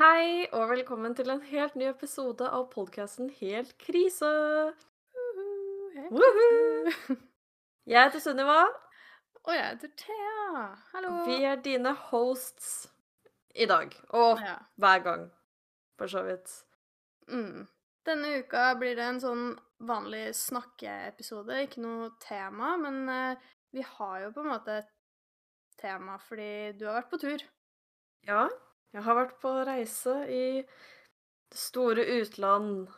Hei, og velkommen til en helt ny episode av podkasten Helt krise. Uhu, helt Woohoo! Jeg heter Sunniva. Og jeg heter Thea. Hallo. Vi er dine hosts i dag. Og Ja. hver gang, for så vidt. Mm. Denne uka blir det en sånn vanlig snakkeepisode, ikke noe tema, men eh, vi har jo på en måte et tema fordi du har vært på tur. Ja, jeg har vært på reise i det store utland.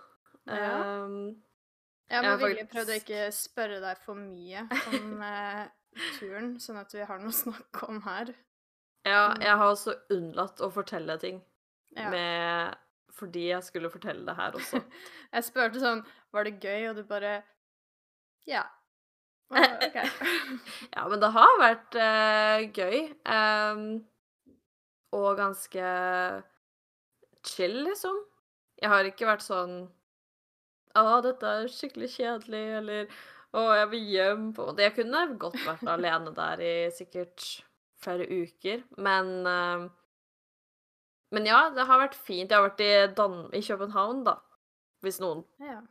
Ja. Jeg Jeg må har faktisk- prøvd å ikke spørre deg for mye om eh, turen, sånn at vi har noe å snakke om her. ja, Mm. jeg har også unnlatt å fortelle ting Ja. med fordi jeg skulle fortelle det her også. Jeg spurte sånn Var det gøy? Og du bare Ja. Og, OK. Ja, men det har vært eh, gøy. ehm, og ganske chill, liksom. Jeg har ikke vært sånn Å, dette er skikkelig kjedelig, eller Å, jeg vil hjem. På en måte. Jeg kunne godt vært alene der i sikkert flere uker, men eh, Men ja, det har vært fint. Jeg har vært i, Dan i København, da. Hvis noen ja.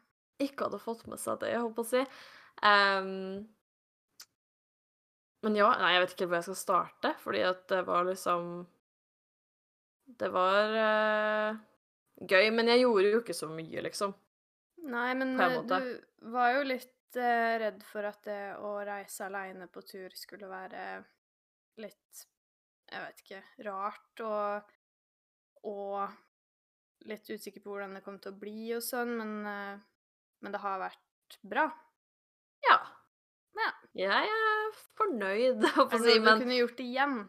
ikke hadde fått med seg det, jeg holdt på å si. Um, men ja, nei, jeg vet ikke hvor jeg skal starte, fordi at det var liksom Det var uh, gøy, men jeg gjorde jo ikke så mye, liksom. Nei, men På en eh, du var jo litt uh, redd for at det å reise aleine på tur skulle være litt Jeg vet ikke rart og Og litt usikker på hvordan det kom til å bli og sånn, men, uh, men det har vært bra. Ja. Ja. Jeg er fornøyd, holdt på Er å det si, noe du kunne gjort igjen?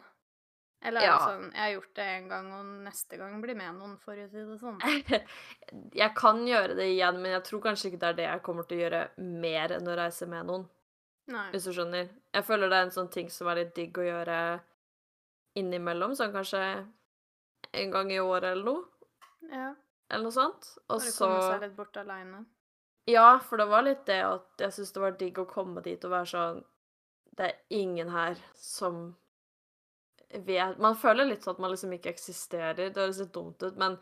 Eller er Ja. sånn Jeg har gjort det en gang, og neste gang blir med noen, for å si det sånn. Jeg kan gjøre det igjen, men jeg tror kanskje ikke det er det jeg kommer til å gjøre mer enn å reise med noen. Nei. Hvis du skjønner. Jeg føler det er en sånn ting som er litt digg å gjøre innimellom, sånn kanskje en gang i året eller noe, Ja. eller noe sånt. Og så komme seg litt bort aleine. Ja, for det var litt det at jeg syntes det var digg å komme dit og være sånn Det er ingen her som vet Man føler litt sånn at man liksom ikke eksisterer. Det høres litt dumt ut, men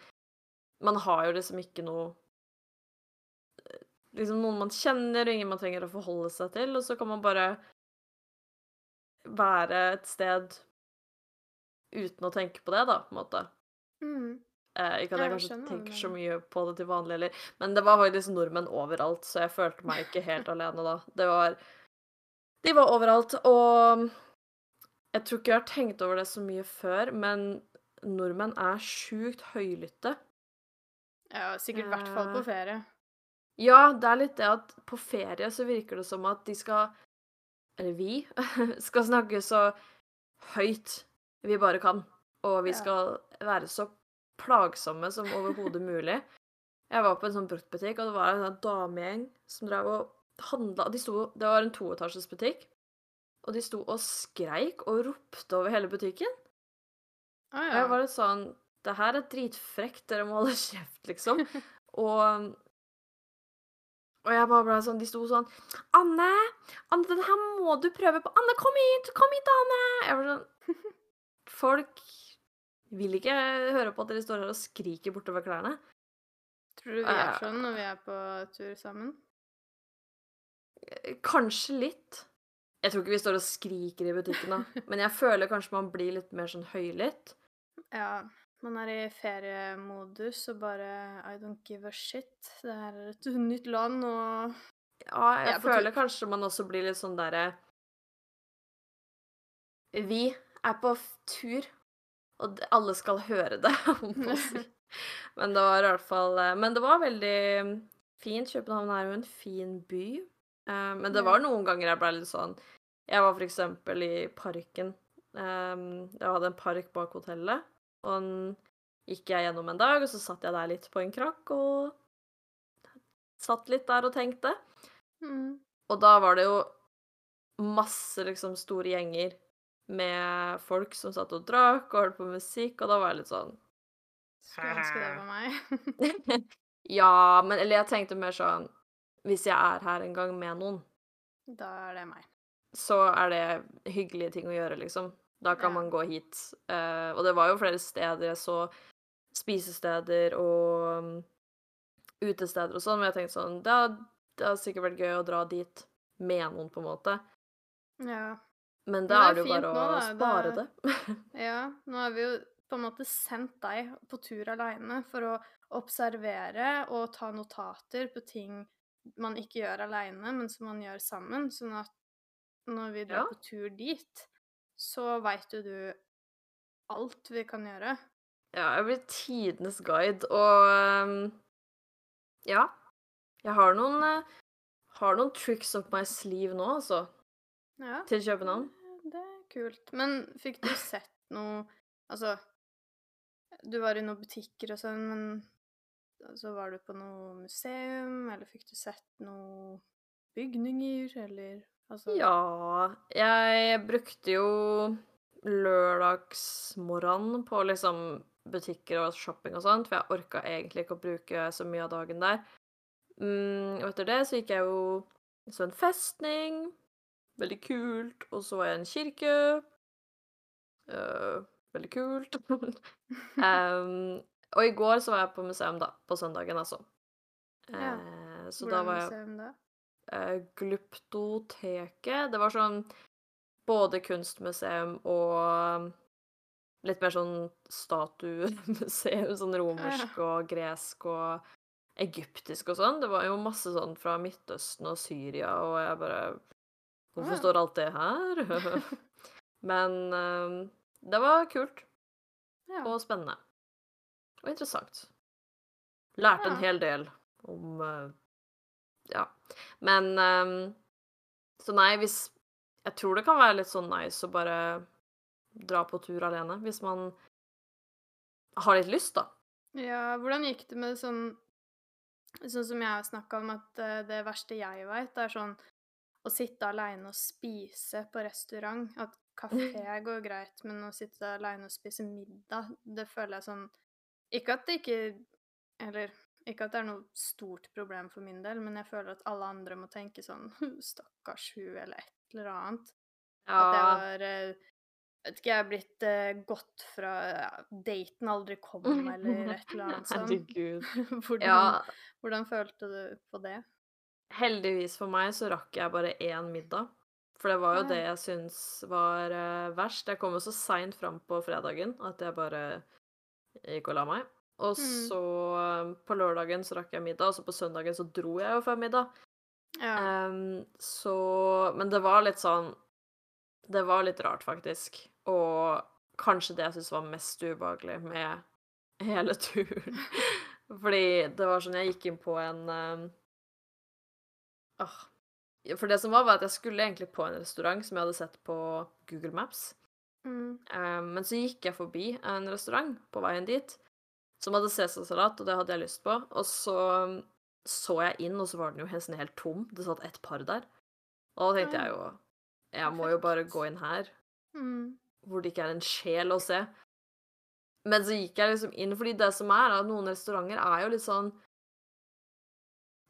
man har jo liksom ikke noe Liksom noen man kjenner, og ingen man trenger å forholde seg til, og så kan man bare være et sted uten å tenke på det, da, på en måte. Mm. Eh, ikke at jeg jeg kanskje tenker så mye på det til vanlig, eller Men det var faktisk nordmenn overalt, så jeg følte meg ikke helt alene da. Det var De var overalt, og jeg tror ikke jeg har tenkt over det så mye før, men nordmenn er sjukt høylytte. Ja, sikkert i hvert fall på Eh, ferie. Ja, det er litt det at på ferie så virker det som at de skal Eller vi skal snakke så høyt vi bare kan. Og vi skal være så plagsomme som overhodet mulig. Jeg var på en sånn bruktbutikk, og det var en sånn damegjeng som drev og handla Det var en toetasjes butikk, og de sto og skreik og ropte over hele butikken. Å Og jeg var litt sånn Det her er dritfrekt, dere må holde kjeft, liksom. og og jeg bare ble sånn De sto sånn 'Anne, Anne, den her må du prøve på. Anne, kom hit! Kom hit, Anne!' Jeg var sånn Folk vil ikke høre på at dere står her og skriker bortover klærne. Tror du vi er Eh. sånn når vi er på tur sammen? Kanskje litt. Jeg tror ikke vi står og skriker i butikken, da. Men jeg føler kanskje man blir litt mer sånn høylytt. Ja. Man er i feriemodus og bare I don't give a shit. Det er et nytt land, og Ja, Jeg jeg er føler kanskje man også blir litt sånn derre Vi er på tur, og alle skal høre det. Men det var i hvert fall eh, Men det var veldig fint. København er jo en fin by. Eh, Men det var noen ganger jeg ble litt sånn Jeg var eksempel i parken. Um, Jeg hadde en park bak hotellet, og den gikk jeg gjennom en dag, og så satt jeg der litt på en krakk og satt litt der og tenkte. mm. Og da var det jo masse liksom store gjenger med folk som satt og drakk og hørte på musikk, og da var jeg litt sånn Skulle ønske det var meg. Ja, men Eller jeg tenkte mer sånn Hvis jeg er her en gang med noen, da er det meg. Så er det hyggelige ting å gjøre, liksom. Da kan Ja. man gå hit. Uh, og det var jo flere steder jeg så spisesteder og um, utesteder og sånn, men jeg tenkte sånn Det har- det har sikkert vært gøy å dra dit med noen, på en måte. Ja. Men da er det jo bare nå, å spare Det- det. Ja, nå har vi jo på en måte sendt deg på tur aleine for å observere og ta notater på ting man ikke gjør aleine, men som man gjør sammen. Sånn at når vi drar Ja. på tur dit, så veit jo du alt vi kan gjøre. Ja, jeg blir tidenes guide, og um, ja. Jeg har noen, eh, har noen tricks up my sleeve nå, altså, Ja, til København. det er kult. Men fikk du sett noe Altså, du var i noen butikker og sånn, men så var du på noe museum, eller fikk du sett noen bygninger, eller altså Ja, jeg brukte jo lørdagsmorgenen på liksom butikker og shopping og sånt, for jeg orka egentlig ikke å bruke så mye av dagen der. Mm, og etter det så gikk jeg jo så en festning. Veldig kult. Og så var jeg i en kirke. Uh, veldig kult. um, og i går så var jeg på museum, da. På søndagen, altså. Ja. Uh, så Hvordan da var jeg museum da? Eh, Glyptoteket. Det var sånn både kunstmuseum og litt mer sånn statuemuseum. Sånn romersk og gresk og egyptisk og sånn. Det var jo masse sånn fra Midtøsten og Syria, og jeg bare Hvorfor står alt det her? Men eh, det var kult Ja. og spennende. Og interessant. Lærte en hel del om eh, Ja. Men um, Så nei, hvis Jeg tror det kan være litt sånn nice å bare dra på tur alene, hvis man har litt lyst, da. Ja, hvordan gikk det med sånn Sånn som jeg har snakka om, at eh, det verste jeg veit, er sånn å sitte aleine og spise på restaurant. At kafé går greit, men å sitte aleine og spise middag, det føler jeg sånn Ikke at det ikke Eller ikke at det er noe stort problem for min del, men jeg føler at alle andre må tenke sånn Stakkars hun, eller et eller annet. At jeg har eh, vet ikke, jeg er blitt uh, gått fra ja, daten aldri kom, eller et eller annet sånt. Herregud. hvordan, Ja, hvordan følte du på det? heldigvis for meg så rakk jeg bare én middag. For det var jo Ja. det jeg syns var eh, verst. Jeg kom jo så seint fram på fredagen at jeg bare gikk og la meg. Og Mm. så eh, på lørdagen så rakk jeg middag, og så på søndagen så dro jeg jo før middag. Ja. Um, så Men det var litt sånn Det var litt rart, faktisk. Og kanskje det jeg syntes var mest ubehagelig med hele turen. Fordi det var sånn Jeg gikk inn på en um, åh. For det som var, var at jeg skulle egentlig på en restaurant som jeg hadde sett på Google Maps. Mm. Um, men så gikk jeg forbi en restaurant på veien dit som hadde cæsarsalat, og det hadde jeg lyst på. Og så um, så jeg inn, og så var den jo nesten helt tom. Det satt ett par der. Og da tenkte jeg jo Jeg må jo bare gå inn her, Mm. hvor det ikke er en sjel å se. Men så gikk jeg liksom inn, fordi det som er, at noen restauranter er jo litt sånn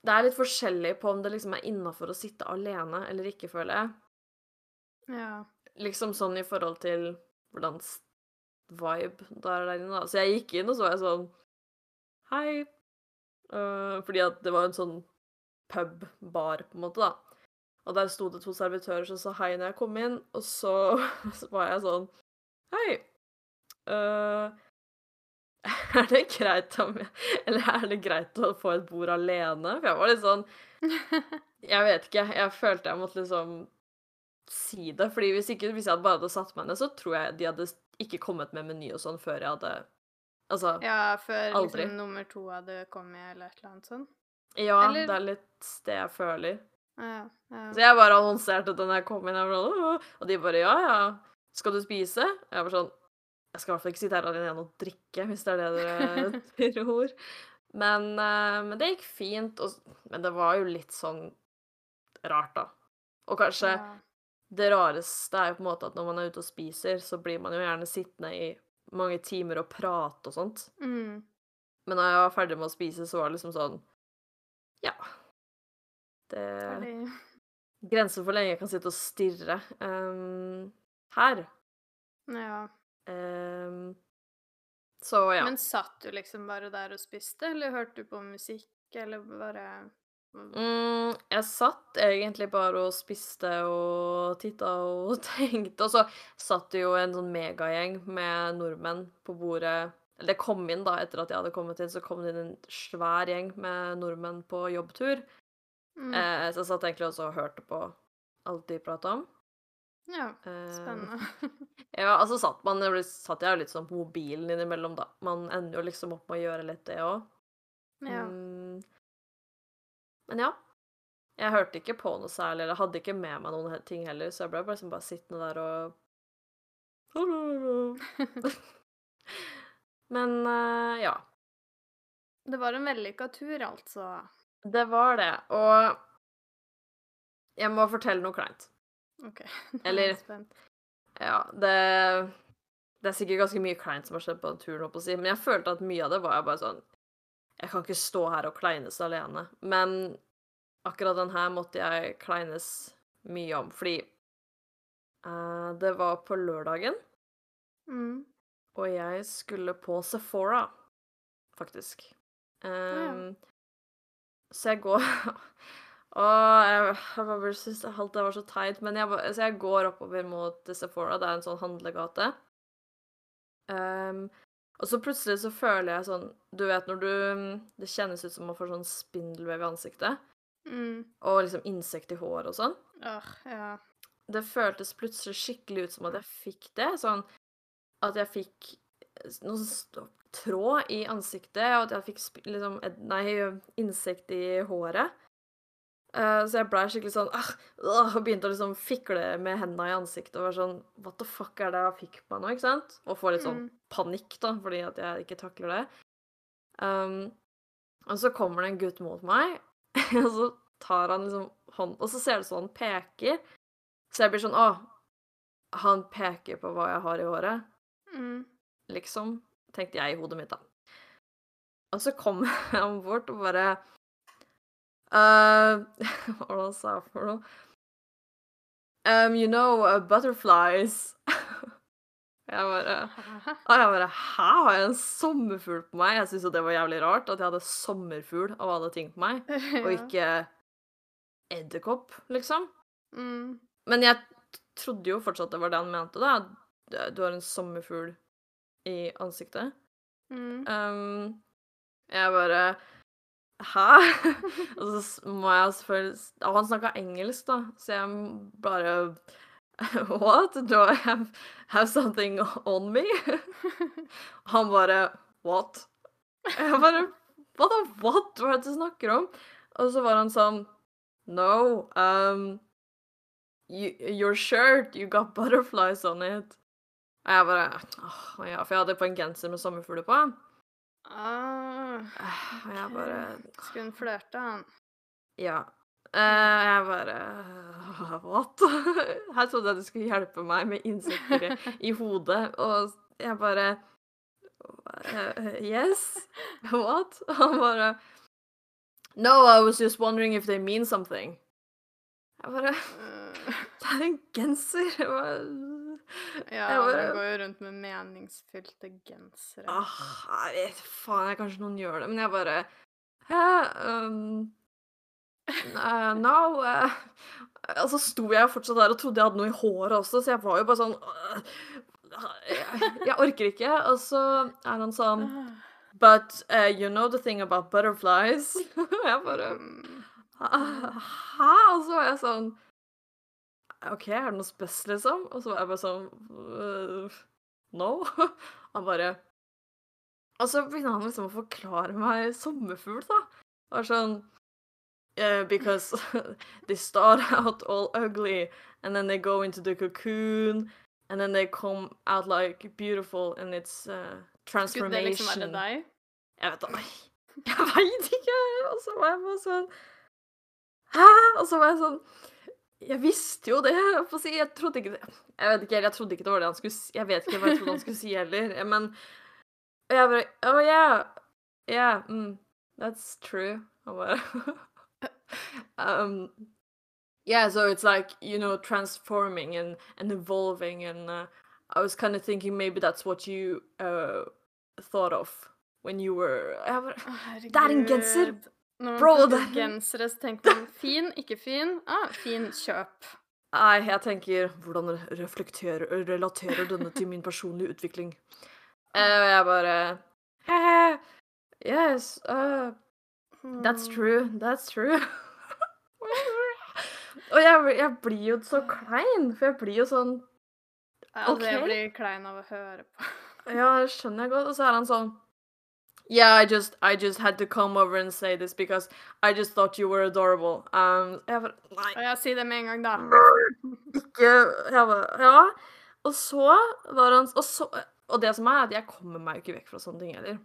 Det er litt forskjellig på om det liksom er innafor å sitte alene eller ikke, føler jeg. Ja. Liksom sånn i forhold til hvordan vibe det er der inne, da. Så jeg gikk inn, og så var jeg sånn Hei. Uh, fordi at det var en sånn pub-bar, på en måte, da. Og der sto det to servitører som sa hei når jeg kom inn, og så, så var jeg sånn Hei. Uh, er det greit om jeg Eller er det greit å få et bord alene? For jeg var litt sånn Jeg vet ikke. Jeg følte jeg måtte liksom si det. fordi hvis ikke, hvis jeg bare hadde satt meg ned, så tror jeg de hadde ikke kommet med meny og sånn før jeg hadde Altså ja, ja, før Aldri. liksom nummer to hadde kommet, eller et eller annet sånt. det Eller- er litt det jeg føler. Ja, ja. Så jeg bare annonserte den jeg kom inn, sånn, og de bare ja, ja. Skal du spise? Jeg var sånn Jeg skal i hvert fall ikke sitte her alene og drikke, hvis det er det dere tror. Men, eh, men det gikk fint. Og, men det var jo litt sånn rart, da. Og kanskje ja. Det rareste er jo på en måte at når man er ute og spiser, så blir man jo gjerne sittende i mange timer og prate og sånt. Mm. Men da jeg var ferdig med å spise, så var det liksom sånn Ja. Det. Grenser for hvor lenge jeg kan sitte og stirre. Um, her. Ja. Um, Så ja. Men satt du liksom bare der og spiste, eller hørte du på musikk, eller bare Mm, jeg satt egentlig bare og spiste og titta og tenkte, og så satt det jo en sånn megagjeng med nordmenn på bordet. Eller det kom inn, da, etter at jeg hadde kommet inn, så kom det inn en svær gjeng med nordmenn på jobbtur. mm. Eh, så jeg satt egentlig også og hørte på alt de prata om. Ja, Eh, spennende. ja, altså satt man satt jeg jo litt sånn på mobilen innimellom, da. Man ender jo liksom opp med å gjøre litt det òg. ja. Mm. Men ja. Jeg hørte ikke på noe særlig, eller hadde ikke med meg noen ting heller, så jeg ble bare, liksom bare sittende der og Men uh, ja. Det var en vellykka tur, altså. Det var det. Og jeg må fortelle noe kleint. OK. er Eller-. Ja, det Det er sikkert ganske mye kleint som har skjedd på den turen, men jeg følte at mye av det var bare sånn Jeg kan ikke stå her og kleines alene. Men akkurat den her måtte jeg kleines mye om, fordi uh, det var på lørdagen, Mm. og jeg skulle på Sephora, faktisk. ja. Ehm, Så jeg går Og jeg, jeg synes alt det var så teit, men jeg, så jeg går oppover mot Sephora, det er en sånn handlegate. Ehm, og så plutselig så føler jeg sånn Du vet når du Det kjennes ut som man får sånn spindelvev i ansiktet, Mm. og liksom insekt i håret og sånn. Åh, ja. Det føltes plutselig skikkelig ut som at jeg fikk det. Sånn at jeg fikk noe st- tråd i ansiktet, og at jeg fikk liksom Nei, insekt i håret. Eh, så jeg blei skikkelig sånn ah, og begynte å liksom fikle med hendene i ansiktet og være sånn What the fuck er det jeg fikk på nå? ikke sant? Og få litt sånn Mm. panikk, da, fordi at jeg ikke takler det. Um, og så kommer det en gutt mot meg, og så tar han liksom hånd Og så ser det ut som han peker. Så jeg blir sånn Å, han peker på hva jeg har i håret. Mm. Liksom. Tenkte jeg i hodet mitt, da. Og så kommer han bort og bare uh, det han sa for? Um, you know, uh, butterflies. jeg bare og jeg bare Hæ, har jeg en sommerfugl på meg? Jeg syntes jo det var jævlig rart at jeg hadde sommerfugl av alle ting på meg, og ikke edderkopp, liksom. mm. Men jeg trodde jo fortsatt det var det han mente, da. Du har en sommerfugl i ansiktet. Mm. Um, jeg bare Hæ? og så må jeg selvfølgelig han snakka engelsk, da, så jeg bare What? Do I have, have something on me? han bare What? Jeg bare Hva da? What? Hva er det du snakker om? Og så var han sånn No, um you, Your shirt, you got butterflies on it. Og jeg bare Åh, ja, For jeg hadde på en genser med sommerfugler på. Ah, okay. jeg bare Skulle hun flørte, han? Ja. Uh, jeg bare What? Her trodde jeg du skulle hjelpe meg med insekter i, i hodet, og jeg bare uh, Yes? What? Han bare No, I was just wondering if they mean something. Jeg bare Eh, Det er en genser! Jeg bare, ja, man går jo rundt med meningsfylte gensere. ah, jeg vet faen, jeg, kanskje noen gjør det, men jeg bare Hæ? Um, uh, now uh, Altså sto jeg fortsatt der og trodde jeg hadde noe i håret også, så jeg var jo bare sånn uh, jeg, jeg orker ikke. Og så er han sånn But uh, you know the thing about butterflies? Jeg bare mm. Hæ? Og så var jeg sånn OK, er det noe spes, liksom? Og så var jeg bare sånn øh, No. Han bare Og så begynner han liksom å forklare meg sommerfugl, da. Og sånn yeah, Because they start out all ugly, and then they go into the cocoon, and then they come out like beautiful and its uh, Skulle det liksom være deg? Jeg vet da Jeg veit ikke! Og så var jeg bare sånn Hæ? Og så var jeg sånn Jeg visste jo det. Jeg, si, jeg trodde ikke det Jeg vet ikke, jeg trodde ikke det var det han skulle si. Jeg vet ikke hva jeg trodde han skulle si heller. Men og jeg bare Oh yeah. Yeah. Mm, that's true. Bare um, Yeah, so it's like, you know, transforming and, and evolving and uh, I was kind of thinking maybe that's what you uh, thought of when you were Jeg bare Å, herregud. Det er en genser! Når man opp gensere, så tenker man fin, ikke fin. Ah, fin, kjøp. Nei, jeg tenker Hvordan reflekterer, relaterer denne til min personlige utvikling? Eh, Og jeg bare «Hehe, Yes, uh, that's Mm. true. That's true. Og jeg, jeg blir jo så klein, for jeg blir jo sånn Altså, jeg blir klein av å høre på. Ja, det skjønner jeg godt. Og så er han sånn Yeah, I just, I just had to come over and say this because I just thought you were adorable. Um, jeg bare Nei, Og jeg sier det med en gang, da. ikke Jeg bare Ja. Og så var han Og, så, og det som er, at jeg kommer meg jo ikke vekk fra sånne ting heller.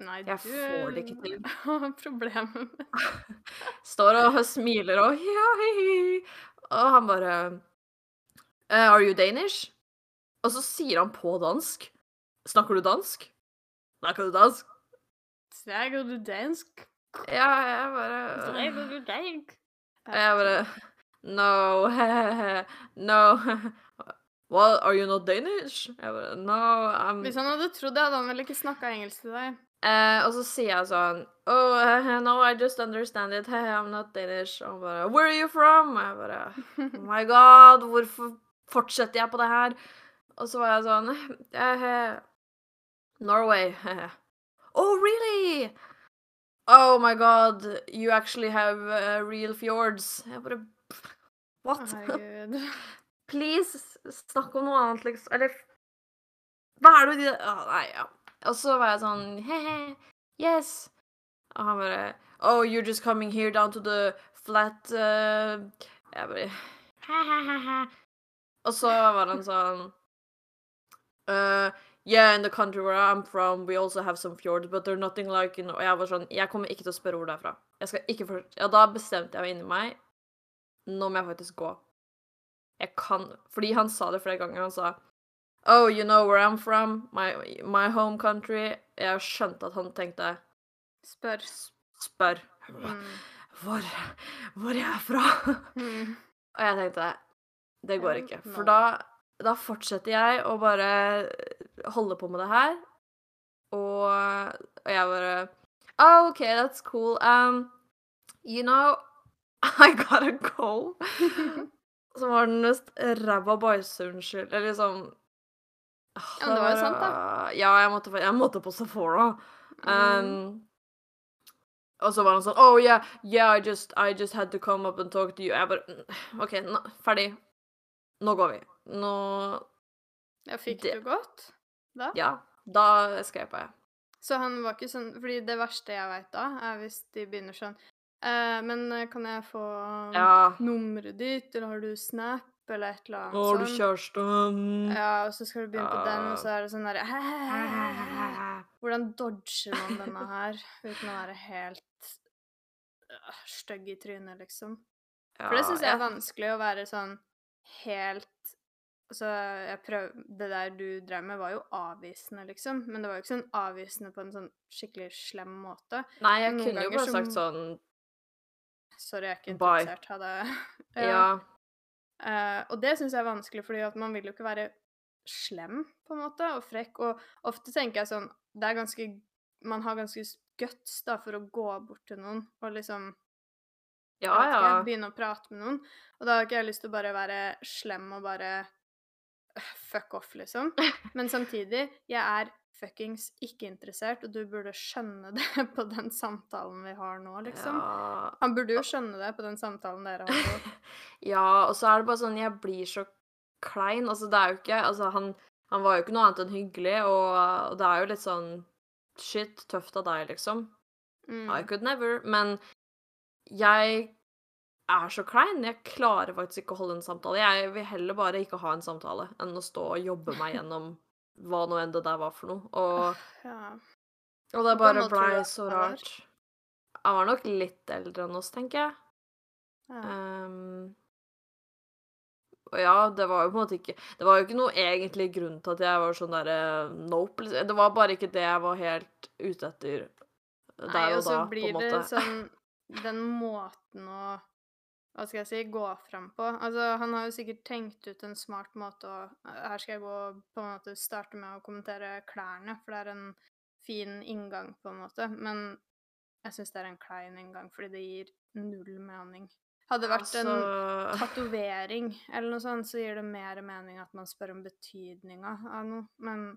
Nei, Jeg får det ikke til. har problemer med Står og smiler og ja, hei, hei. Og han bare «Eh, Are you Danish? Og så sier han på dansk. Snakker du dansk? Snakker du dansk? Snakker du dansk? Ja, jeg bare Snakker du dansk? Jeg bare No, no. What, are you not Danish? Jeg bare No, I'm Hvis han hadde trodd det, hadde han vel ikke snakka engelsk til deg. Uh, og så sier jeg sånn Oh, no, I just understand it. Hey, I'm not Danish. Og han bare Where are you from? Og jeg bare Oh my god, hvorfor fortsetter jeg på det her? Og så var jeg sånn eh, eh, Norway. Oh, really? Oh my god, you actually have uh, real fjords. Jeg bare What? Herregud. Please, snakk om noe annet, liksom. Eller Hva er det de Å, Nei, ja. Og så var jeg sånn He-he, yes. Og han bare Oh, you're just coming here down to the flat uh... Jeg bare «Ha-ha-ha-ha». Og så var han sånn uh, Yeah, in the country where I'm from, we also have some fjords, but they're nothing like you know. Og jeg var sånn Jeg kommer ikke til å spørre hvor det er fra. Jeg skal ikke for... Ja, da bestemte jeg meg inni meg Nå må jeg faktisk gå. Jeg kan Fordi han sa det flere ganger. Han sa Oh, you know where I'm from? My, my home country. Jeg skjønte at han tenkte Spør. Spør. Mm. Hvor, hvor jeg er fra? Mm. Og jeg tenkte Det går ikke. For da, da fortsetter jeg å bare holde på med det her. Og, og jeg bare Oh, OK, that's cool. Um, you know, I gotta go. Som var den mest ræva bæsjeunnskyld Eller liksom Åh, Ja, men det var jo sant, da. Ja, jeg måtte, jeg måtte på Sephora. Mm. Um, og så var han sånn Oh, yeah, yeah, I just, I just had to come up and talk to you. Jeg bare «Mm, OK, nå, ferdig. Nå går vi. Nå Ja, fikk Det- du godt da? Ja, da skrev jeg. Så han var ikke sånn Fordi det verste jeg veit da, er hvis de begynner sånn eh, Men eh, kan jeg få Ja. nummeret ditt, eller har du Snap, eller et eller annet sånt. Har du sånn? kjæreste? Ja, og så skal du begynne på den, og så er det sånn derre Hvordan dodger man denne her uten å være helt øh, stygg i trynet, liksom? For det syns jeg er vanskelig å være sånn helt Altså, jeg prøv... Det der du drev med, var jo avvisende, liksom. Men det var jo ikke sånn avvisende på en sånn skikkelig slem måte. Nei, jeg Noen kunne jo bare som... sagt sånn Sorry, jeg er ikke interessert. Ha det. Ja. Eh, og det syns jeg er vanskelig, fordi at man vil jo ikke være slem, på en måte, og frekk. Og ofte tenker jeg sånn Det er ganske Man har ganske guts da, for å gå bort til noen og liksom Ja, ja. begynne å prate med noen. Og da har ikke jeg lyst til å bare være slem og bare fuck off, liksom. Men samtidig, jeg er fuckings ikke interessert, og du burde skjønne det på den samtalen vi har nå, liksom. Ja. Han burde jo skjønne det på den samtalen dere har nå. ja, og så er det bare sånn Jeg blir så klein. Altså, det er jo ikke Altså, han, han var jo ikke noe annet enn hyggelig, og, og det er jo litt sånn Shit, tøft av deg, liksom. I Mm. could never. Men jeg er så klein. Jeg klarer faktisk ikke å holde en samtale. Jeg vil heller bare ikke ha en samtale enn å stå og jobbe meg gjennom hva nå enn det der var for noe. Og, Ja. og det bare blei så rart. Han var nok litt eldre enn oss, tenker jeg. ja. Um, og ja, det var jo på en måte ikke Det var jo ikke noe egentlig grunn til at jeg var sånn derre nope. liksom. Det var bare ikke det jeg var helt ute etter der Nei, og og så da, på blir det sånn Den måten å Hva skal jeg si gå fram på. Altså, han har jo sikkert tenkt ut en smart måte å Her skal jeg gå på en måte starte med å kommentere klærne, for det er en fin inngang, på en måte, men jeg syns det er en klein inngang, fordi det gir null mening. Hadde det vært en Altså tatovering eller noe sånt, så gir det mer mening at man spør om betydninga av noe, men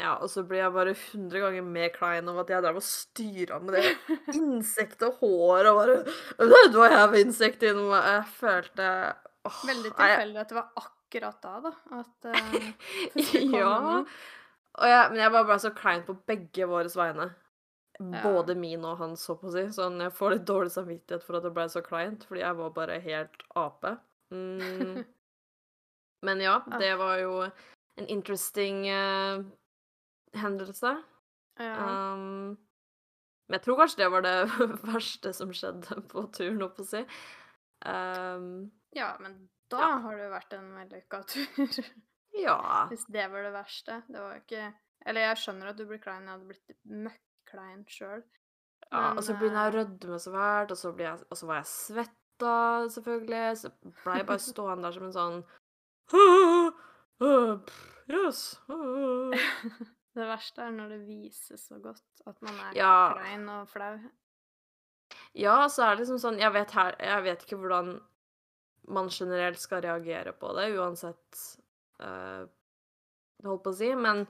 Ja, og så blir jeg bare 100 ganger mer klein om at jeg drev og styra med det insektet og håret og bare Do I have insect in my Jeg følte åh, Veldig tilfeldig at det var akkurat da, da, at uh, Ja. Jeg, men jeg var bare så klein på begge våre vegne. Ja. Både min og hans, så på å si. Sånn, jeg får litt dårlig samvittighet for at det ble så kleint, fordi jeg var bare helt ape. Mm. Men ja, det var jo en interesting eh, hendelse. Ja. Um, men jeg tror kanskje det var det verste som skjedde på turen, holdt på å si. Um, ja, men da Ja. har det jo vært en vellykka tur. ja. Hvis det var det verste. Det var ikke Eller jeg skjønner at du blir klein. Jeg hadde blitt møkklein sjøl. ja. Og så begynner jeg å eh, rødme så fælt, og så, og så var jeg svetta, selvfølgelig. Så ble jeg bare stående der som en sånn «Ah, Yes. Ah». Det verste er når det vises så godt at man er Ja. klein og flau. Ja, så er det liksom sånn Jeg vet, her, jeg vet ikke hvordan man generelt skal reagere på det, uansett uh, Holdt på å si, men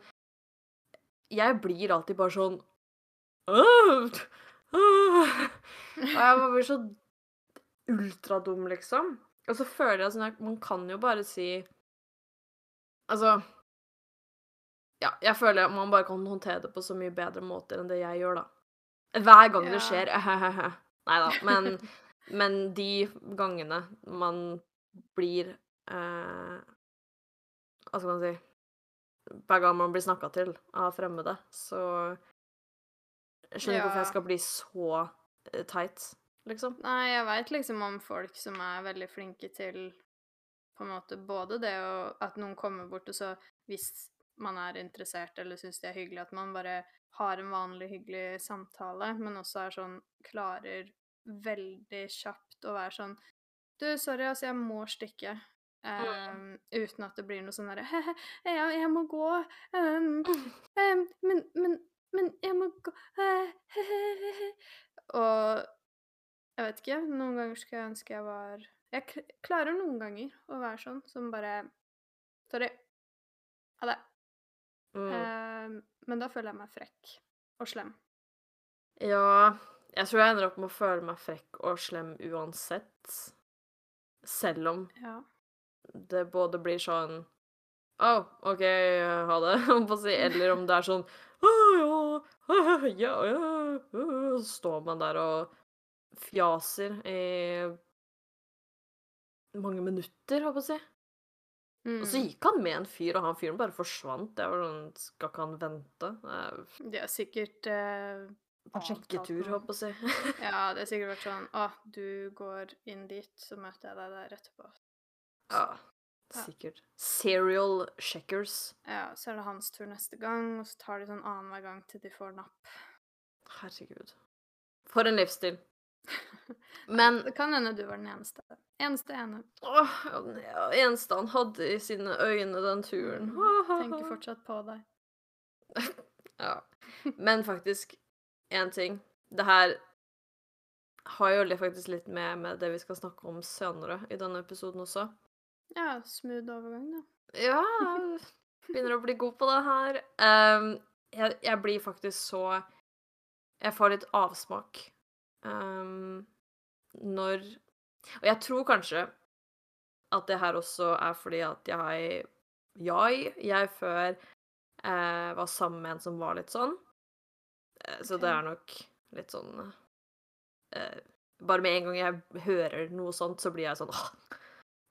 jeg blir alltid bare sånn «Åh! Åh!» Og jeg blir så ultradum, liksom. Og så føler jeg sånn at man kan jo bare si Altså Ja, jeg føler at man bare kan håndtere det på så mye bedre måter enn det jeg gjør, da. Hver gang det skjer. Nei da. Men, men de gangene man blir eh, Hva skal man si Hver gang man blir snakka til av fremmede, så Jeg skjønner ikke hvorfor jeg skal bli så eh, teit, liksom. Nei, jeg veit liksom om folk som er veldig flinke til på en måte både det å At noen kommer bort, og så hvis man er interessert eller syns det er hyggelig, at man bare har en vanlig hyggelig samtale, men også er sånn Klarer veldig kjapt å være sånn Du, sorry, altså, jeg må stikke. Um, uten at det blir noe sånn derre jeg, jeg må gå. Um, um, men, men, men jeg må gå eh, he-he-he-he». Og jeg vet ikke. Noen ganger skulle jeg ønske jeg var Jeg klarer noen ganger å være sånn som bare Sorry. Ha det. Mm. Eh, men da føler jeg meg frekk og slem. Ja, jeg tror jeg ender opp med å føle meg frekk og slem uansett. Selv om Ja. det både blir sånn Å, OK, ha det, om på å si. Eller om det er sånn Å, ja, ja, ja. Så står man der og fjaser i mange minutter, holdt på å si. Og så Mm. gikk han med en fyr, og han fyren bare forsvant. Jeg var sånn Skal ikke han vente? Det er sikkert eh, Sjekketur, håper jeg å si. Ja, det har sikkert vært sånn Å, du går inn dit, så møter jeg deg der etterpå. Ja, Ja. sikkert. Serial checkers. Ja, så er det hans tur neste gang, og så tar de sånn annenhver gang til de får napp. Herregud. For en livsstil. Men Det kan hende du var den eneste. Eneste ene. åh, ja, eneste han hadde i sine øyne den turen. Tenker fortsatt på deg. Ja. Men faktisk, én ting. Det her har jo faktisk litt med, med det vi skal snakke om senere i denne episoden også. Ja, smooth overgang, da. Ja, begynner å bli god på det her. Um, jeg, jeg blir faktisk så Jeg får litt avsmak ehm, når Og jeg tror kanskje at det her også er fordi at jeg Jeg, jeg før eh, var sammen med en som var litt sånn. Okay. Så det er nok litt sånn eh, Bare med en gang jeg hører noe sånt, så blir jeg sånn oh,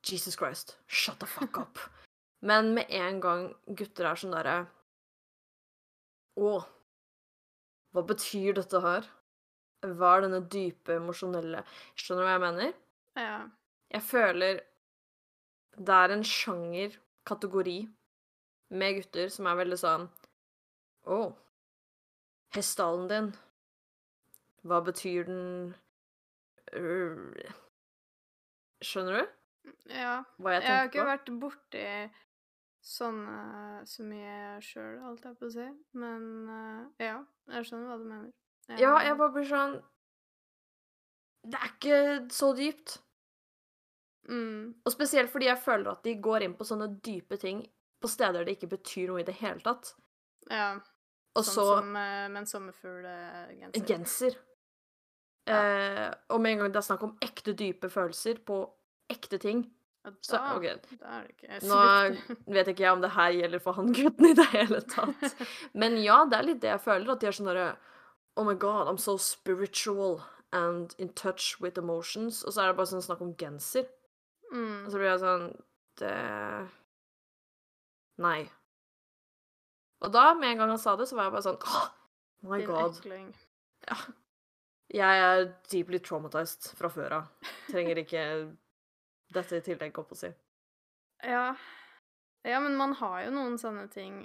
Jesus Christ, shut the fuck up. Men med en gang gutter er sånn derre Å, hva betyr dette her? Hva er denne dype, emosjonelle Skjønner du hva jeg mener? Ja. Jeg føler det er en sjanger, kategori, med gutter som er veldig sånn Å, hestehalen din, hva betyr den Øh, Skjønner du ja. hva jeg Jeg har ikke på? vært borti sånne så mye sjøl, holdt jeg på å si. Men eh, ja, jeg skjønner hva du mener. Ja, Eh, jeg bare blir sånn Det er ikke så dypt. mm, Og spesielt fordi jeg føler at de går inn på sånne dype ting på steder det ikke betyr noe i det hele tatt. Ja, Og sånn så som eh, med en sommerfuglgenser. genser. Eh, og med en gang det er snakk om ekte dype følelser på ekte ting, Ja, så da, da er det ikke Nå vet ikke jeg om det her gjelder for han gutten i det hele tatt. Men ja, det er litt det jeg føler. At de er sånn derre Oh my god, I'm so spiritual and in touch with emotions. Og så er det bare sånn snakk om genser. Og mm. så blir jeg sånn Det Nei. Og da, med en gang han sa det, så var jeg bare sånn oh my Din god. ekling. Jeg er deeply traumatized fra før av. Trenger ikke dette i tillegg, holdt på å si. Ja. ja, men man har jo noen sånne ting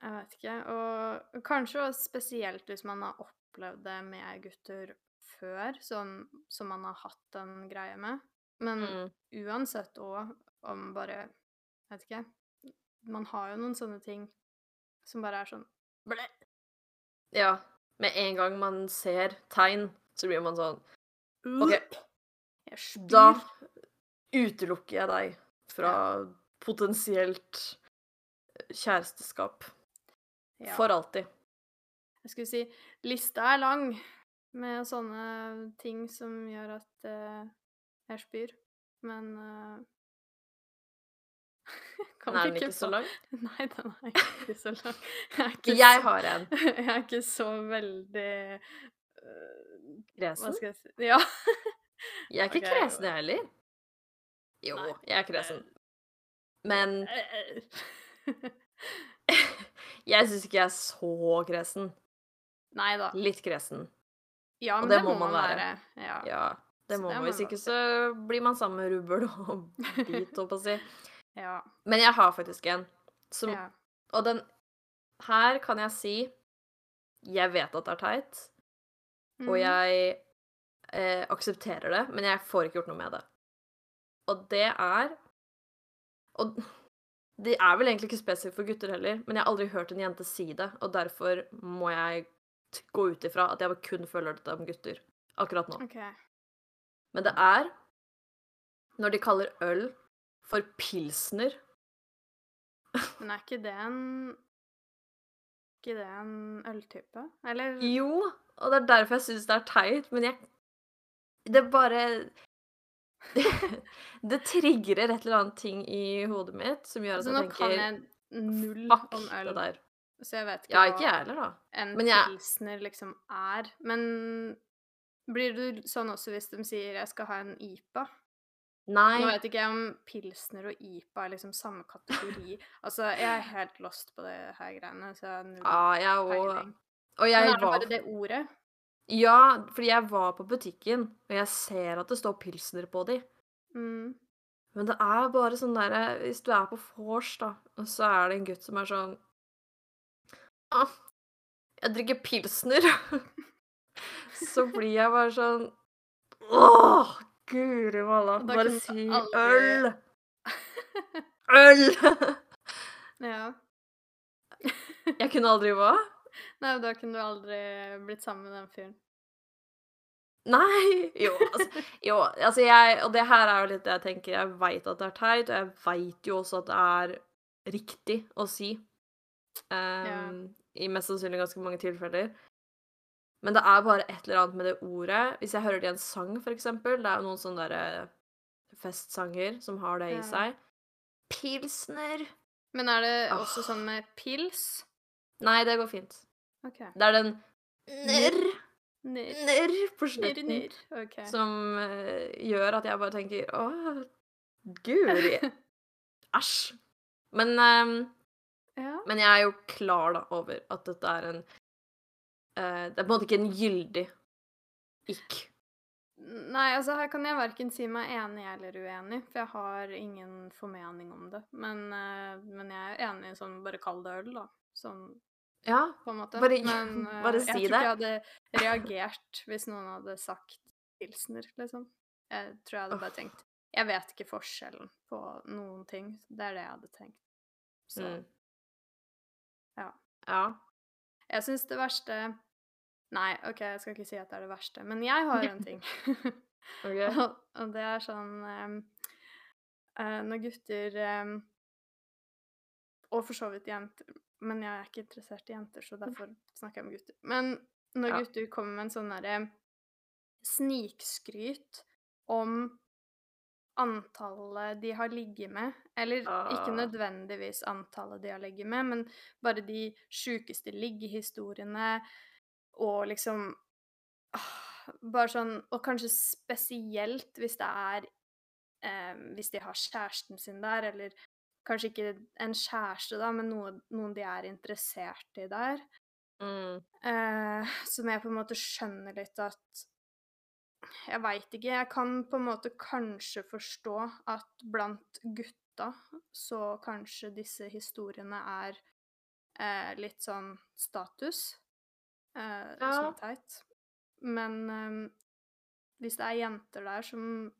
Jeg vet ikke. Og kanskje spesielt hvis man har opplevd det med gutter før, som, som man har hatt en greie med. Men Mm. uansett òg om bare Jeg vet ikke. Man har jo noen sånne ting som bare er sånn Blæ! Ja. Med en gang man ser tegn, så blir man sånn OK, da utelukker jeg deg fra potensielt kjæresteskap. Ja. For alltid. Jeg skulle si lista er lang med sånne ting som gjør at uh, jeg spyr, men eh, kan Men er den ikke så lang? Nei, den er ikke så lang. Jeg er ikke, Jeg så, har en. jeg er ikke så veldig uh, Kresen? skal jeg si Ja. Jeg er ikke okay, kresen, jeg heller. Jo, Nei. jeg er kresen. Men jeg syns ikke jeg er så kresen. Nei da. Litt kresen. Ja, Og men det det, må må man være. være. Ja. Ja, det Så må man. Hvis ikke så blir man sammen med rubbel og bit, holdt på å si. ja. Men jeg har faktisk en som ja. Og den her kan jeg si Jeg vet at det er teit, og Mhm. jeg eh, aksepterer det, men jeg får ikke gjort noe med det. Og det er Og det er vel egentlig ikke spesifikke for gutter heller, men jeg har aldri hørt en jente si det, og derfor må jeg gå ut ifra at jeg kun føler dette om gutter akkurat nå. OK. Men det er når de kaller øl for pilsner. Men er ikke det en ikke det en øltype? Eller Jo, og det er derfor jeg syns det er teit, men jeg Det bare Det trigger et eller annet ting i hodet mitt som gjør at altså, Nå kan jeg null Fuck om øl, det der. så jeg vet ikke Ja, ikke jeg heller, da. en Men jeg- pilsner liksom er. Men blir du sånn også hvis de sier 'jeg skal ha en IPA'? Nei. Nå vet ikke jeg om pilsner og IPA er liksom samme kategori. altså, jeg er helt lost på det her greiene, så jeg har null ah, jeg peiling. Og Men jeg er det var bare det ordet? Ja, fordi jeg var på butikken, og jeg ser at det står pilsner på de. Mm. Men det er bare sånn derre Hvis du er på vors, da, og så er det en gutt som er sånn ah, Jeg drikker pilsner. så blir jeg bare sånn Åh, guri malla. Bare si aldri- øl. Øl! ja. jeg kunne aldri hva? Nei, da kunne du aldri blitt sammen med den fyren. Nei! Jo, altså, jo, altså jeg Og det her er jo litt det jeg tenker. Jeg veit at det er teit, og jeg veit jo også at det er riktig å si. Ehm, I mest sannsynlig ganske mange tilfeller. Men det er bare et eller annet med det ordet. Hvis jeg hører det i en sang, for eksempel Det er jo noen sånne derre festsanger som har det i Ja. seg. Pilsner Men er det også sånn med pils? Nei, det går fint. OK. Det er den nr, nr på slutten nir. Okay. som uh, gjør at jeg bare tenker Å, guri. Æsj. Men, um, Ja. men jeg er jo klar da over at dette er en uh, Det er på en måte ikke en gyldig ikk. Nei, altså her kan jeg verken si meg enig eller uenig, for jeg har ingen formening om det. Men, uh, men jeg er enig i sånn bare kall det øl, da. Sånn Ja. på en måte. Bare- men uh, bare jeg tror ikke jeg hadde reagert hvis noen hadde sagt pilsner, liksom. Jeg tror jeg hadde bare tenkt Jeg vet ikke forskjellen på noen ting. Det er det jeg hadde tenkt. Så Mm. ja. Ja. Jeg syns det verste Nei, OK, jeg skal ikke si at det er det verste, men jeg har en ting. OK. og, og det er sånn um, uh, Når gutter um, Og for så vidt jenter, men jeg er ikke interessert i jenter, så derfor snakker jeg om gutter. Men når Ja. gutter kommer med en sånn derre snikskryt om antallet de har ligget med, eller ikke Ah. nødvendigvis antallet de har ligget med, men bare de sjukeste liggehistoriene og liksom ah, Bare sånn Og kanskje spesielt hvis det er eh, Hvis de har kjæresten sin der, eller kanskje ikke en kjæreste, da, men noe, noen de er interessert i der. Mm. Eh, som jeg på en måte skjønner litt at Jeg veit ikke. Jeg kan på en måte kanskje forstå at blant gutta så kanskje disse historiene er eh, litt sånn status, eh, som Ja. er teit. Men eh, hvis det er jenter der som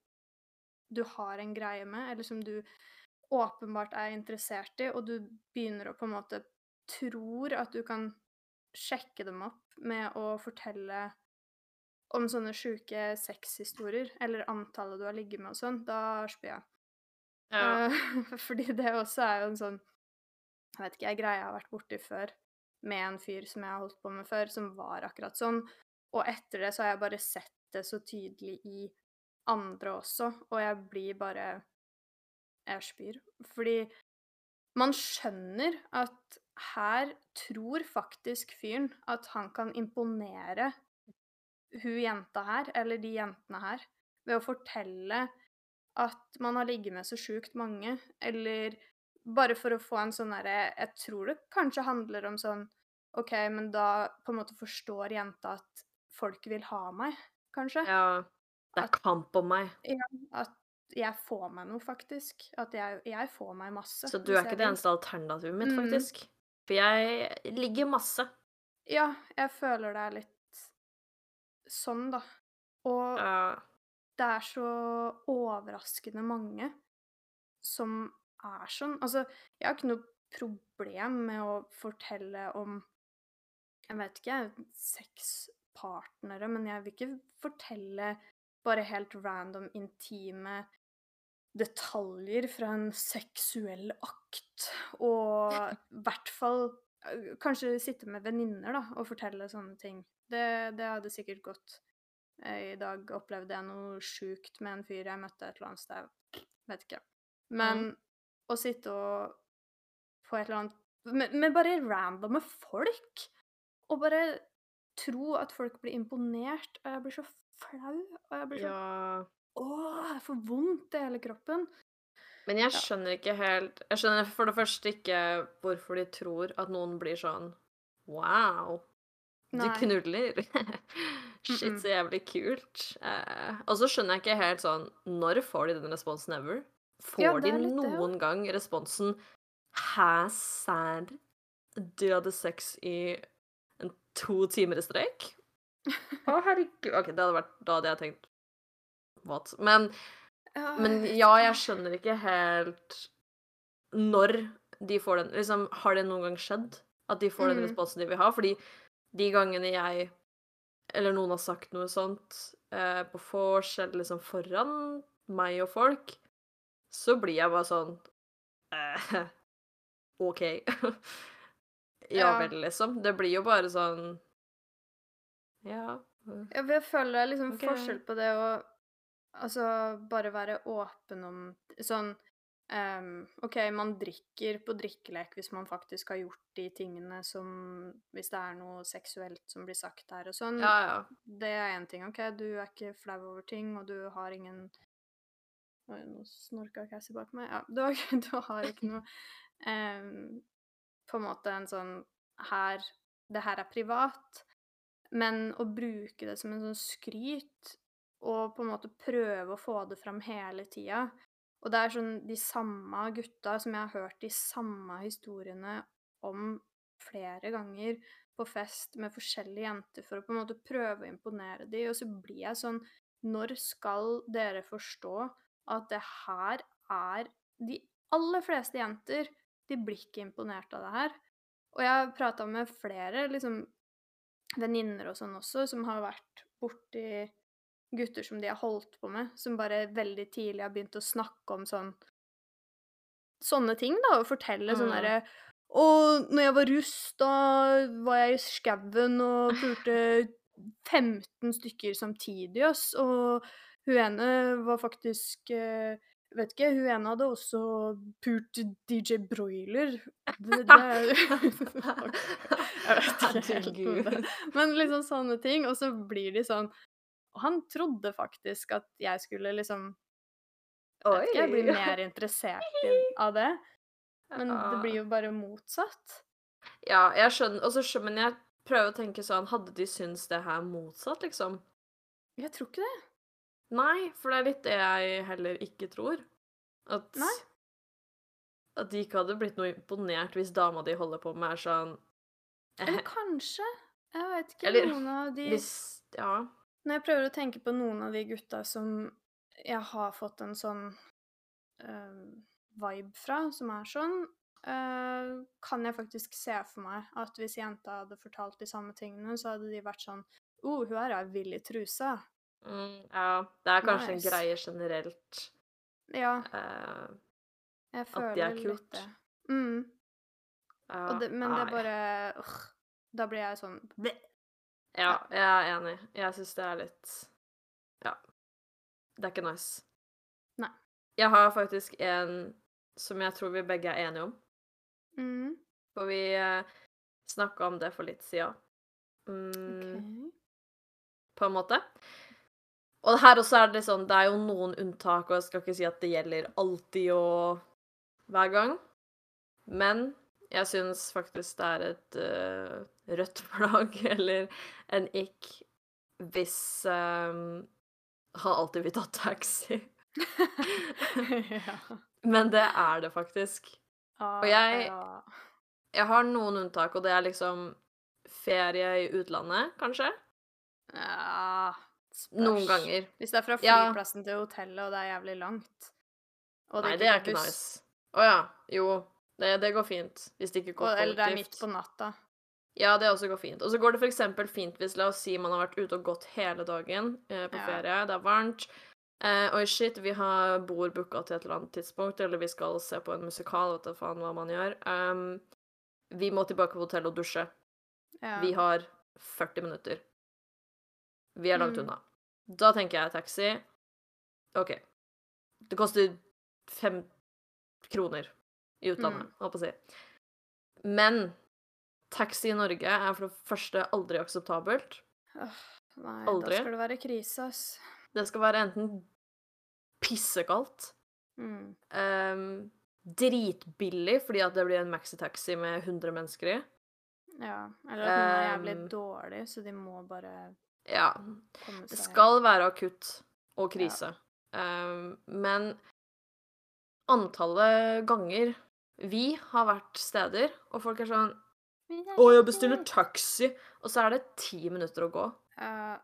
du har en greie med, eller som du åpenbart er interessert i, og du begynner å på en måte tror at du kan sjekke dem opp med å fortelle om sånne sjuke sexhistorier, eller antallet du har ligget med og sånn, da spyr jeg. Ja. Eh, fordi det også er jo en sånn Jeg vet ikke, jeg greie jeg har vært borti før med en fyr som jeg har holdt på med før, som var akkurat sånn. Og etter det så har jeg bare sett det så tydelig i andre også, og jeg blir bare Jeg spyr. Fordi man skjønner at her tror faktisk fyren at han kan imponere hun jenta her, eller de jentene her, ved å fortelle at man har ligget med så sjukt mange, eller bare for å få en sånn derre Jeg tror det kanskje handler om sånn OK, men da på en måte forstår jenta at folk vil ha meg, kanskje? ja. Det er kamp om meg. Ja, At jeg får meg noe, faktisk. At jeg, jeg får meg masse. Så du er ikke det eneste alternativet mitt, Mm. faktisk. For jeg ligger masse. Ja, jeg føler det er litt sånn, da. Og uh. det er så overraskende mange som er sånn. Altså, jeg har ikke noe problem med å fortelle om Jeg vet ikke, seks partnere, men jeg vil ikke fortelle bare helt random, intime detaljer fra en seksuell akt. Og i hvert fall kanskje sitte med venninner da, og fortelle sånne ting. Det, det hadde sikkert gått. Eh, I dag opplevde jeg noe sjukt med en fyr jeg møtte et eller annet sted. Vet ikke. Men å sitte og på et eller annet med, med bare randomme folk, og bare tro at folk blir imponert, og jeg blir så flau, og jeg blir så ja. Åh, jeg får vondt i hele kroppen. Men jeg skjønner ikke helt Jeg skjønner for det første ikke hvorfor de tror at noen blir sånn Wow, du Nei. knuller. Shit, så jævlig kult. Eh, og så skjønner jeg ikke helt sånn Når får de den responsen ever? Får Ja, de noen det, gang responsen Hæ, sad Du hadde sex i en to timer i strekk? Å, herregud. OK, det hadde vært Da hadde jeg tenkt What? Men men ja, jeg skjønner ikke helt når de får den Liksom, har det noen gang skjedd at de får den Mhm. responsen de vil ha? Fordi de gangene jeg eller noen har sagt noe sånt eh, på eller liksom foran meg og folk, så blir jeg bare sånn eh, OK. ja vel, liksom. Det blir jo bare sånn Ja. eh, Ja, jeg føler det er liksom okay. forskjell på det å altså bare være åpen om sånn um, OK, man drikker på drikkelek hvis man faktisk har gjort de tingene som Hvis det er noe seksuelt som blir sagt her og sånn. Ja, ja. Det er én ting. OK, du er ikke flau over ting, og du har ingen Oi, nå snorka Cassie bak meg. Ja, du har, du har ikke noe um, På en måte en sånn her Det her er privat. Men å bruke det som en sånn skryt, og på en måte prøve å få det fram hele tida Og det er sånn de samme gutta som jeg har hørt de samme historiene om flere ganger på fest med forskjellige jenter for å på en måte prøve å imponere dem, og så blir jeg sånn Når skal dere forstå at det her er De aller fleste jenter, De blir ikke imponert av det her. Og jeg har prata med flere liksom, venninner og sånn også, som har vært borti gutter som de har holdt på med, som bare veldig tidlig har begynt å snakke om sånn Sånne ting, da, og fortelle sånn Mm. derre Og når jeg var russ, da var jeg i skauen og pulte 15 stykker samtidig, ass, og hun ene var faktisk eh, Vet ikke, hun ene hadde også pult DJ Broiler. Det, det er Jeg vet ikke helt. Men liksom sånne ting. Og så blir de sånn Og han trodde faktisk at jeg skulle liksom vet ikke, bli blir mer interessert i, av det. Men det blir jo bare motsatt. Ja, jeg skjønner, og så skjønner, jeg prøver å tenke sånn, hadde de syntes det her motsatt, liksom? Jeg tror ikke det. Nei, for det er litt det jeg heller ikke tror. At, Nei. at de ikke hadde blitt noe imponert hvis dama di holder på med er sånn Eller kanskje. Jeg vet ikke. Eller noen av de Hvis Ja. Når jeg prøver å tenke på noen av de gutta som jeg har fått en sånn eh, vibe fra, som er sånn, eh, kan jeg faktisk se for meg at hvis jenta hadde fortalt de samme tingene, så hadde de vært sånn oh, hun her er vill i trusa. Mm, ja. Det er kanskje Nice. en greie generelt. Ja, Uh, jeg At de er litt kult. det. Mm. ja, det, men det er bare uh, Da blir jeg sånn bleh. Ja, jeg er enig. Jeg syns det er litt Ja. Det er ikke nice. Nei. Jeg har faktisk en som jeg tror vi begge er enige om. Mm. For vi eh, snakka om det for litt siden. Mm, okay. På en måte. Og her også er det sånn Det er jo noen unntak, og jeg skal ikke si at det gjelder alltid og hver gang. Men jeg syns faktisk det er et uh, rødt flagg eller en ikk hvis um, han alltid vil ta taxi. ja. Men det er det faktisk. Ah, jeg- ja. Jeg har noen unntak, og det er liksom ferie i utlandet, kanskje. ja Noen ganger. Hvis det er fra Ja. flyplassen til hotellet, og det er jævlig langt og Nei, det er ikke buss, nice. Å ja. Jo. Det, det går fint. Hvis det ikke går kollektivt. eller det er midt på natta. Ja, det også går fint. Og så går det f.eks. fint hvis la oss si man har vært ute og gått hele dagen eh, på Ja. ferie, det er varmt. Eh, Oi, shit, vi har bord booka til et eller annet tidspunkt, eller vi skal se på en musikal, vet du faen hva man gjør. Um, vi må tilbake på hotellet og dusje. Ja. Vi har 40 minutter. Vi er langt Mm. unna. Da tenker jeg taxi. OK. Det koster fem kroner i utlandet, Mm. holdt på å si. Men taxi i Norge er for det første aldri akseptabelt. Nei, Aldri. da skal det være krise, ass. Det skal være enten pissekaldt, Mm. um, dritbillig fordi at det blir en maxitaxi med 100 mennesker i. Ja. Eller at noen er jævlig Um, dårlig, så de må bare Ja, Det skal være akutt og krise. Um, men antallet ganger vi har vært steder, og folk er sånn Å, jeg bestiller taxi! Og så er det ti minutter å gå. Uh,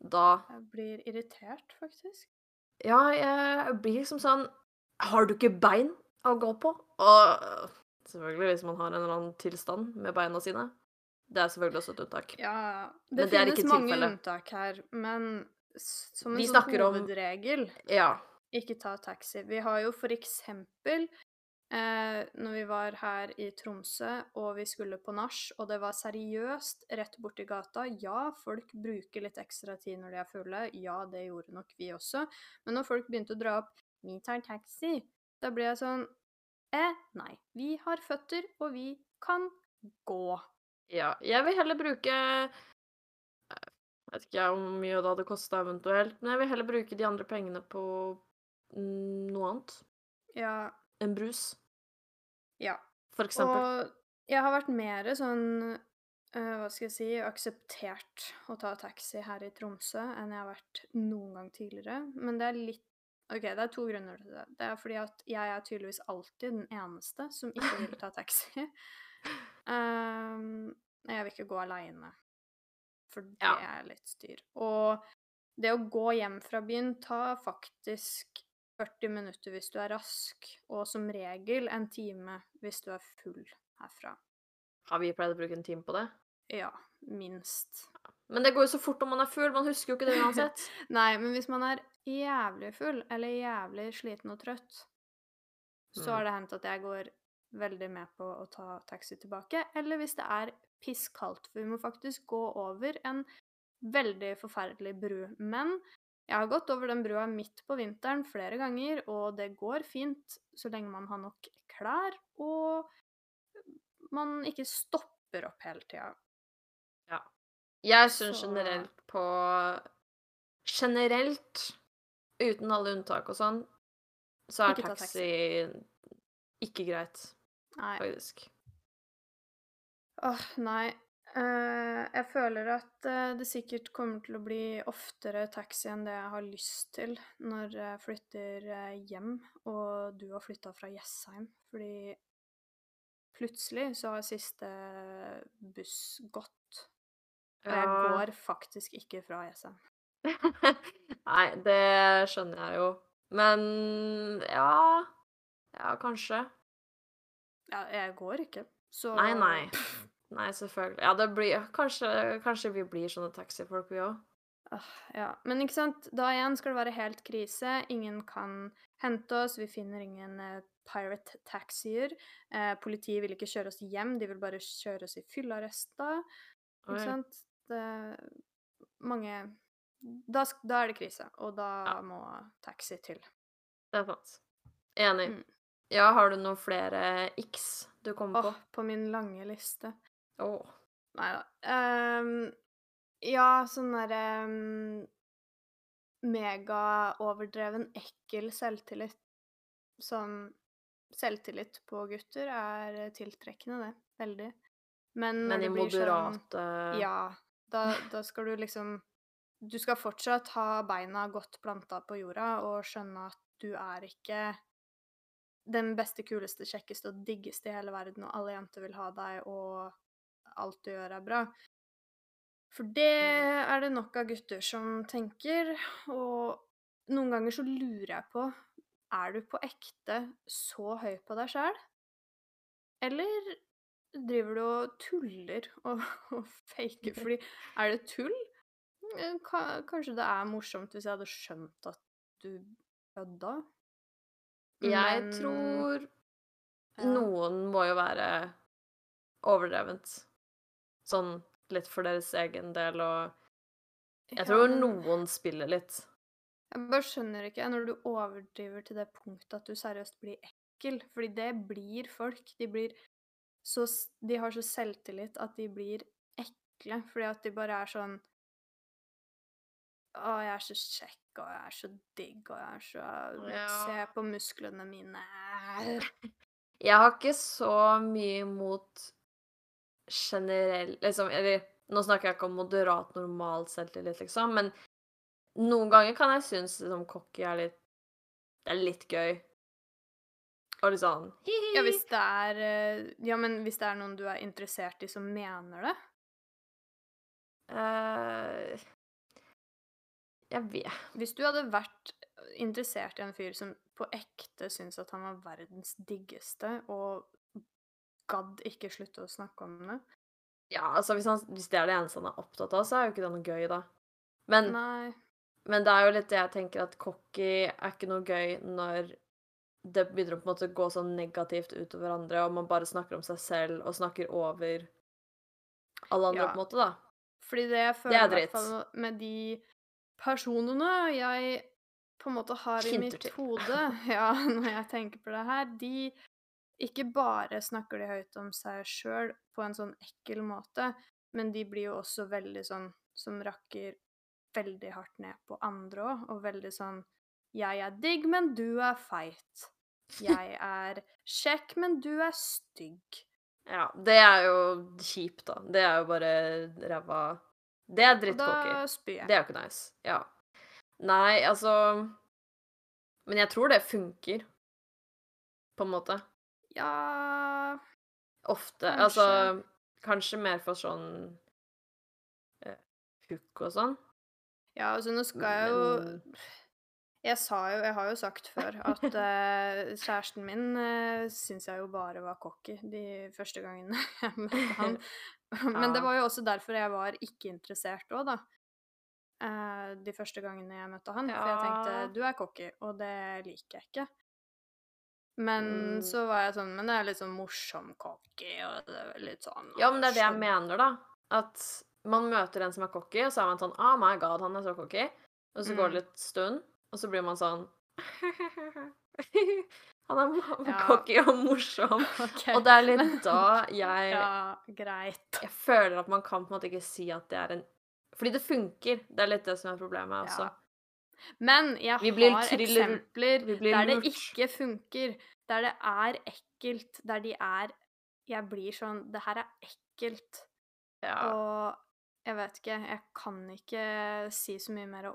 Da jeg blir irritert, faktisk. Ja, jeg blir liksom sånn Har du ikke bein å gå på? Og selvfølgelig hvis man har en eller annen tilstand med beina sine. Det er selvfølgelig også et unntak. Ja, det, det finnes mange unntak her, men som en sånn hovedregel om- Ja. ikke ta taxi. Vi har jo for eksempel eh, når vi var her i Tromsø og vi skulle på nach, og det var seriøst rett borti gata. Ja, folk bruker litt ekstra tid når de er fulle. Ja, det gjorde nok vi også. Men når folk begynte å dra opp 'Vi tar taxi', da ble jeg sånn Eh, nei. Vi har føtter, og vi kan gå. ja. Jeg vil heller bruke Jeg vet ikke hvor mye det hadde kosta eventuelt, men jeg vil heller bruke de andre pengene på mm, noe annet. Ja, En brus, ja. for eksempel. Og jeg har vært mer sånn uh, Hva skal jeg si akseptert å ta taxi her i Tromsø enn jeg har vært noen gang tidligere. Men det er litt OK, det er to grunner til det. Det er fordi at jeg er tydeligvis alltid den eneste som ikke vil ta taxi. Um, jeg vil ikke gå aleine, for det Ja. er litt styr. Og det å gå hjem fra byen tar faktisk 40 minutter hvis du er rask, og som regel en time hvis du er full herfra. Har vi pleid å bruke en time på det? Ja, minst. Men det går jo så fort om man er full. Man husker jo ikke det uansett. Nei, men hvis man er jævlig full, eller jævlig sliten og trøtt, så Mm. har det hendt at jeg går veldig med på å ta taxi tilbake. Eller hvis det er pisskaldt, for vi må faktisk gå over en veldig forferdelig bru. Men jeg har gått over den brua midt på vinteren flere ganger, og det går fint så lenge man har nok klær, og man ikke stopper opp hele tida. Jeg syns generelt på Generelt, uten alle unntak og sånn, så er Ikke taxi, taxi ikke greit, Nei. faktisk. Åh, nei. Eh, jeg føler at eh, det sikkert kommer til å bli oftere taxi enn det jeg har lyst til når jeg flytter eh, hjem, og du har flytta fra Jessheim. Fordi plutselig så har siste buss gått, og jeg går faktisk ikke fra Jessheim. Nei, det skjønner jeg jo. Men ja Ja, kanskje. Ja, jeg går ikke, så Nei, nei. Nei, selvfølgelig. Ja, det blir Kanskje, kanskje vi blir sånne taxifolk, vi òg. Ja, men ikke sant, da igjen skal det være helt krise. Ingen kan hente oss, vi finner ingen eh, pirate taxier. Eh, politiet vil ikke kjøre oss hjem, de vil bare kjøre oss i fyllearrester. Ikke sant? Det mange da, da er det krise, og da Ja. må taxi til. Det er sant. Enig. Mm. Ja, har du noen flere x du kommer på? på min lange liste. Åh. Nei da. Um, ja, sånn derre um, Mega-overdreven, ekkel selvtillit. Sånn Selvtillit på gutter er tiltrekkende, det. Veldig. Men, Men i moderate sånn Ja. Da, da skal du liksom Du skal fortsatt ha beina godt planta på jorda og skjønne at du er ikke den beste, kuleste, kjekkeste og diggeste i hele verden, og alle jenter vil ha deg, og alt du gjør, er bra. For det er det nok av gutter som tenker, og noen ganger så lurer jeg på Er du på ekte så høy på deg sjæl? Eller driver du og tuller og, og faker? Fordi er det tull? Eh, Kanskje det er morsomt hvis jeg hadde skjønt at du kødda? Jeg tror noen må jo være overdrevent. Sånn litt for deres egen del, og jeg Ja, tror men- noen spiller litt. Jeg bare skjønner ikke når du overdriver til det punktet at du seriøst blir ekkel. Fordi det blir folk. De blir så De har så selvtillit at de blir ekle. Fordi at de bare er sånn Å, jeg er så kjekk, og jeg er så digg, og jeg er så Ja. Se på musklene mine. Jeg har ikke så mye imot generell liksom, Eller nå snakker jeg ikke om moderat, normal selvtillit, liksom, men noen ganger kan jeg synes liksom, cocky er litt Det er litt gøy. Og litt sånn hi-hi. Ja, hvis det er eh, Ja, men hvis det er noen du er interessert i som mener det? Uh, Jeg vet Hvis du hadde vært interessert i en fyr som på ekte syns at han var verdens diggeste, og gadd ikke slutte å snakke om det Ja, altså, hvis, han, hvis det er det eneste han er opptatt av, så er jo ikke det noe gøy, da. Men, men det er jo litt det jeg tenker, at cocky er ikke noe gøy når det begynner å på en måte gå sånn negativt utover andre, og man bare snakker om seg selv og snakker over alle andre, Ja. på en måte, da. Fordi det jeg Det føler er i hvert dritt. fall med de personene jeg på en måte har i mitt hode ja, når jeg tenker på det her, de ikke bare snakker de høyt om seg sjøl på en sånn ekkel måte, men de blir jo også veldig sånn som rakker veldig hardt ned på andre òg, og veldig sånn Jeg er digg, men du er feit. Jeg er kjekk, men du er stygg. Ja, det er jo kjipt, da. Det er jo bare ræva Det er Og da spyr jeg. Det er jo ikke nice. Ja. Nei, altså Men jeg tror det funker. På en måte. Ja Ofte. Kanskje. Altså Kanskje mer for sånn uh, hook og sånn. Ja, altså nå skal jeg jo Jeg sa jo Jeg har jo sagt før at uh, kjæresten min uh, syns jeg jo bare var cocky de første gangene jeg møtte han. Men det var jo også derfor jeg var ikke interessert òg, da. Uh, de første gangene jeg møtte han. For jeg tenkte du er cocky, og det liker jeg ikke. Men Mm. så var jeg sånn Men det er litt sånn morsom cocky, og det er litt sånn Ja, men det er det jeg mener, da. At man møter en som er cocky, og så er man sånn Oh my god, han er så cocky. Og så går Mm. det litt stund, og så blir man sånn Han er Ja. cocky og morsom. Okay. Og det er litt da jeg Ja, greit. Jeg føler at man kan på en måte ikke si at det er en Fordi det funker. Det er litt det som er problemet også. Ja. Men jeg har thriller- eksempler der det ikke funker. Der det er ekkelt. Der de er Jeg blir sånn Det her er ekkelt. Ja. Og jeg vet ikke Jeg kan ikke si så mye mer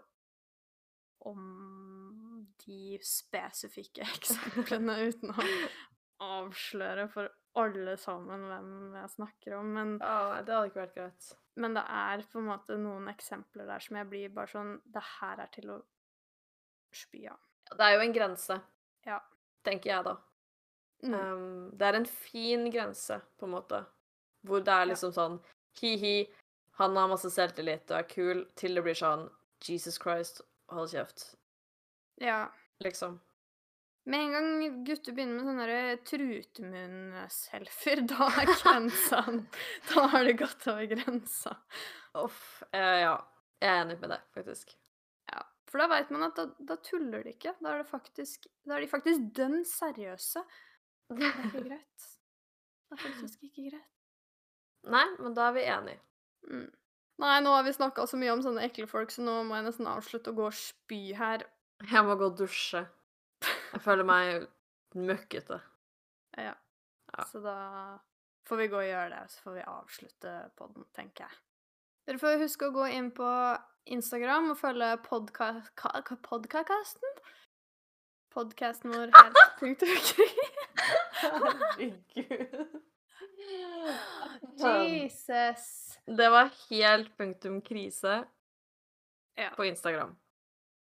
om de spesifikke eksemplene uten å avsløre for alle sammen hvem jeg snakker om. Men, Å, det hadde ikke vært greit. men det er på en måte noen eksempler der som jeg blir bare sånn Det her er til å spy av. Det er jo en grense, Ja. tenker jeg, da. Mm. Um, det er en fin grense, på en måte. Hvor det er liksom sånn hi-hi, han har masse selvtillit og er kul, til det blir sånn Jesus Christ, hold kjeft. ja. Liksom. Med en gang gutter begynner med sånne trutemunn-selfier, da er grensa Da har det gått over grensa. Uff. Eh, ja. Jeg er enig med deg, faktisk. For da veit man at da, da tuller de ikke. Da er, det faktisk, da er de faktisk dønn seriøse. Det er ikke greit. Det er faktisk ikke greit. Nei, men da er vi enige. Mm. Nei, nå har vi snakka så mye om sånne ekle folk, så nå må jeg nesten avslutte å gå og spy her. Jeg må gå og dusje. Jeg føler meg møkkete. Ja. Ja. Så da får vi gå og gjøre det, så får vi avslutte podden, tenker jeg. Dere får huske å gå inn på Instagram og følge podka ka ka podkakasten. Podkasten vår her. punkt og Herregud. Jesus. Det var helt punktum krise Ja. på Instagram.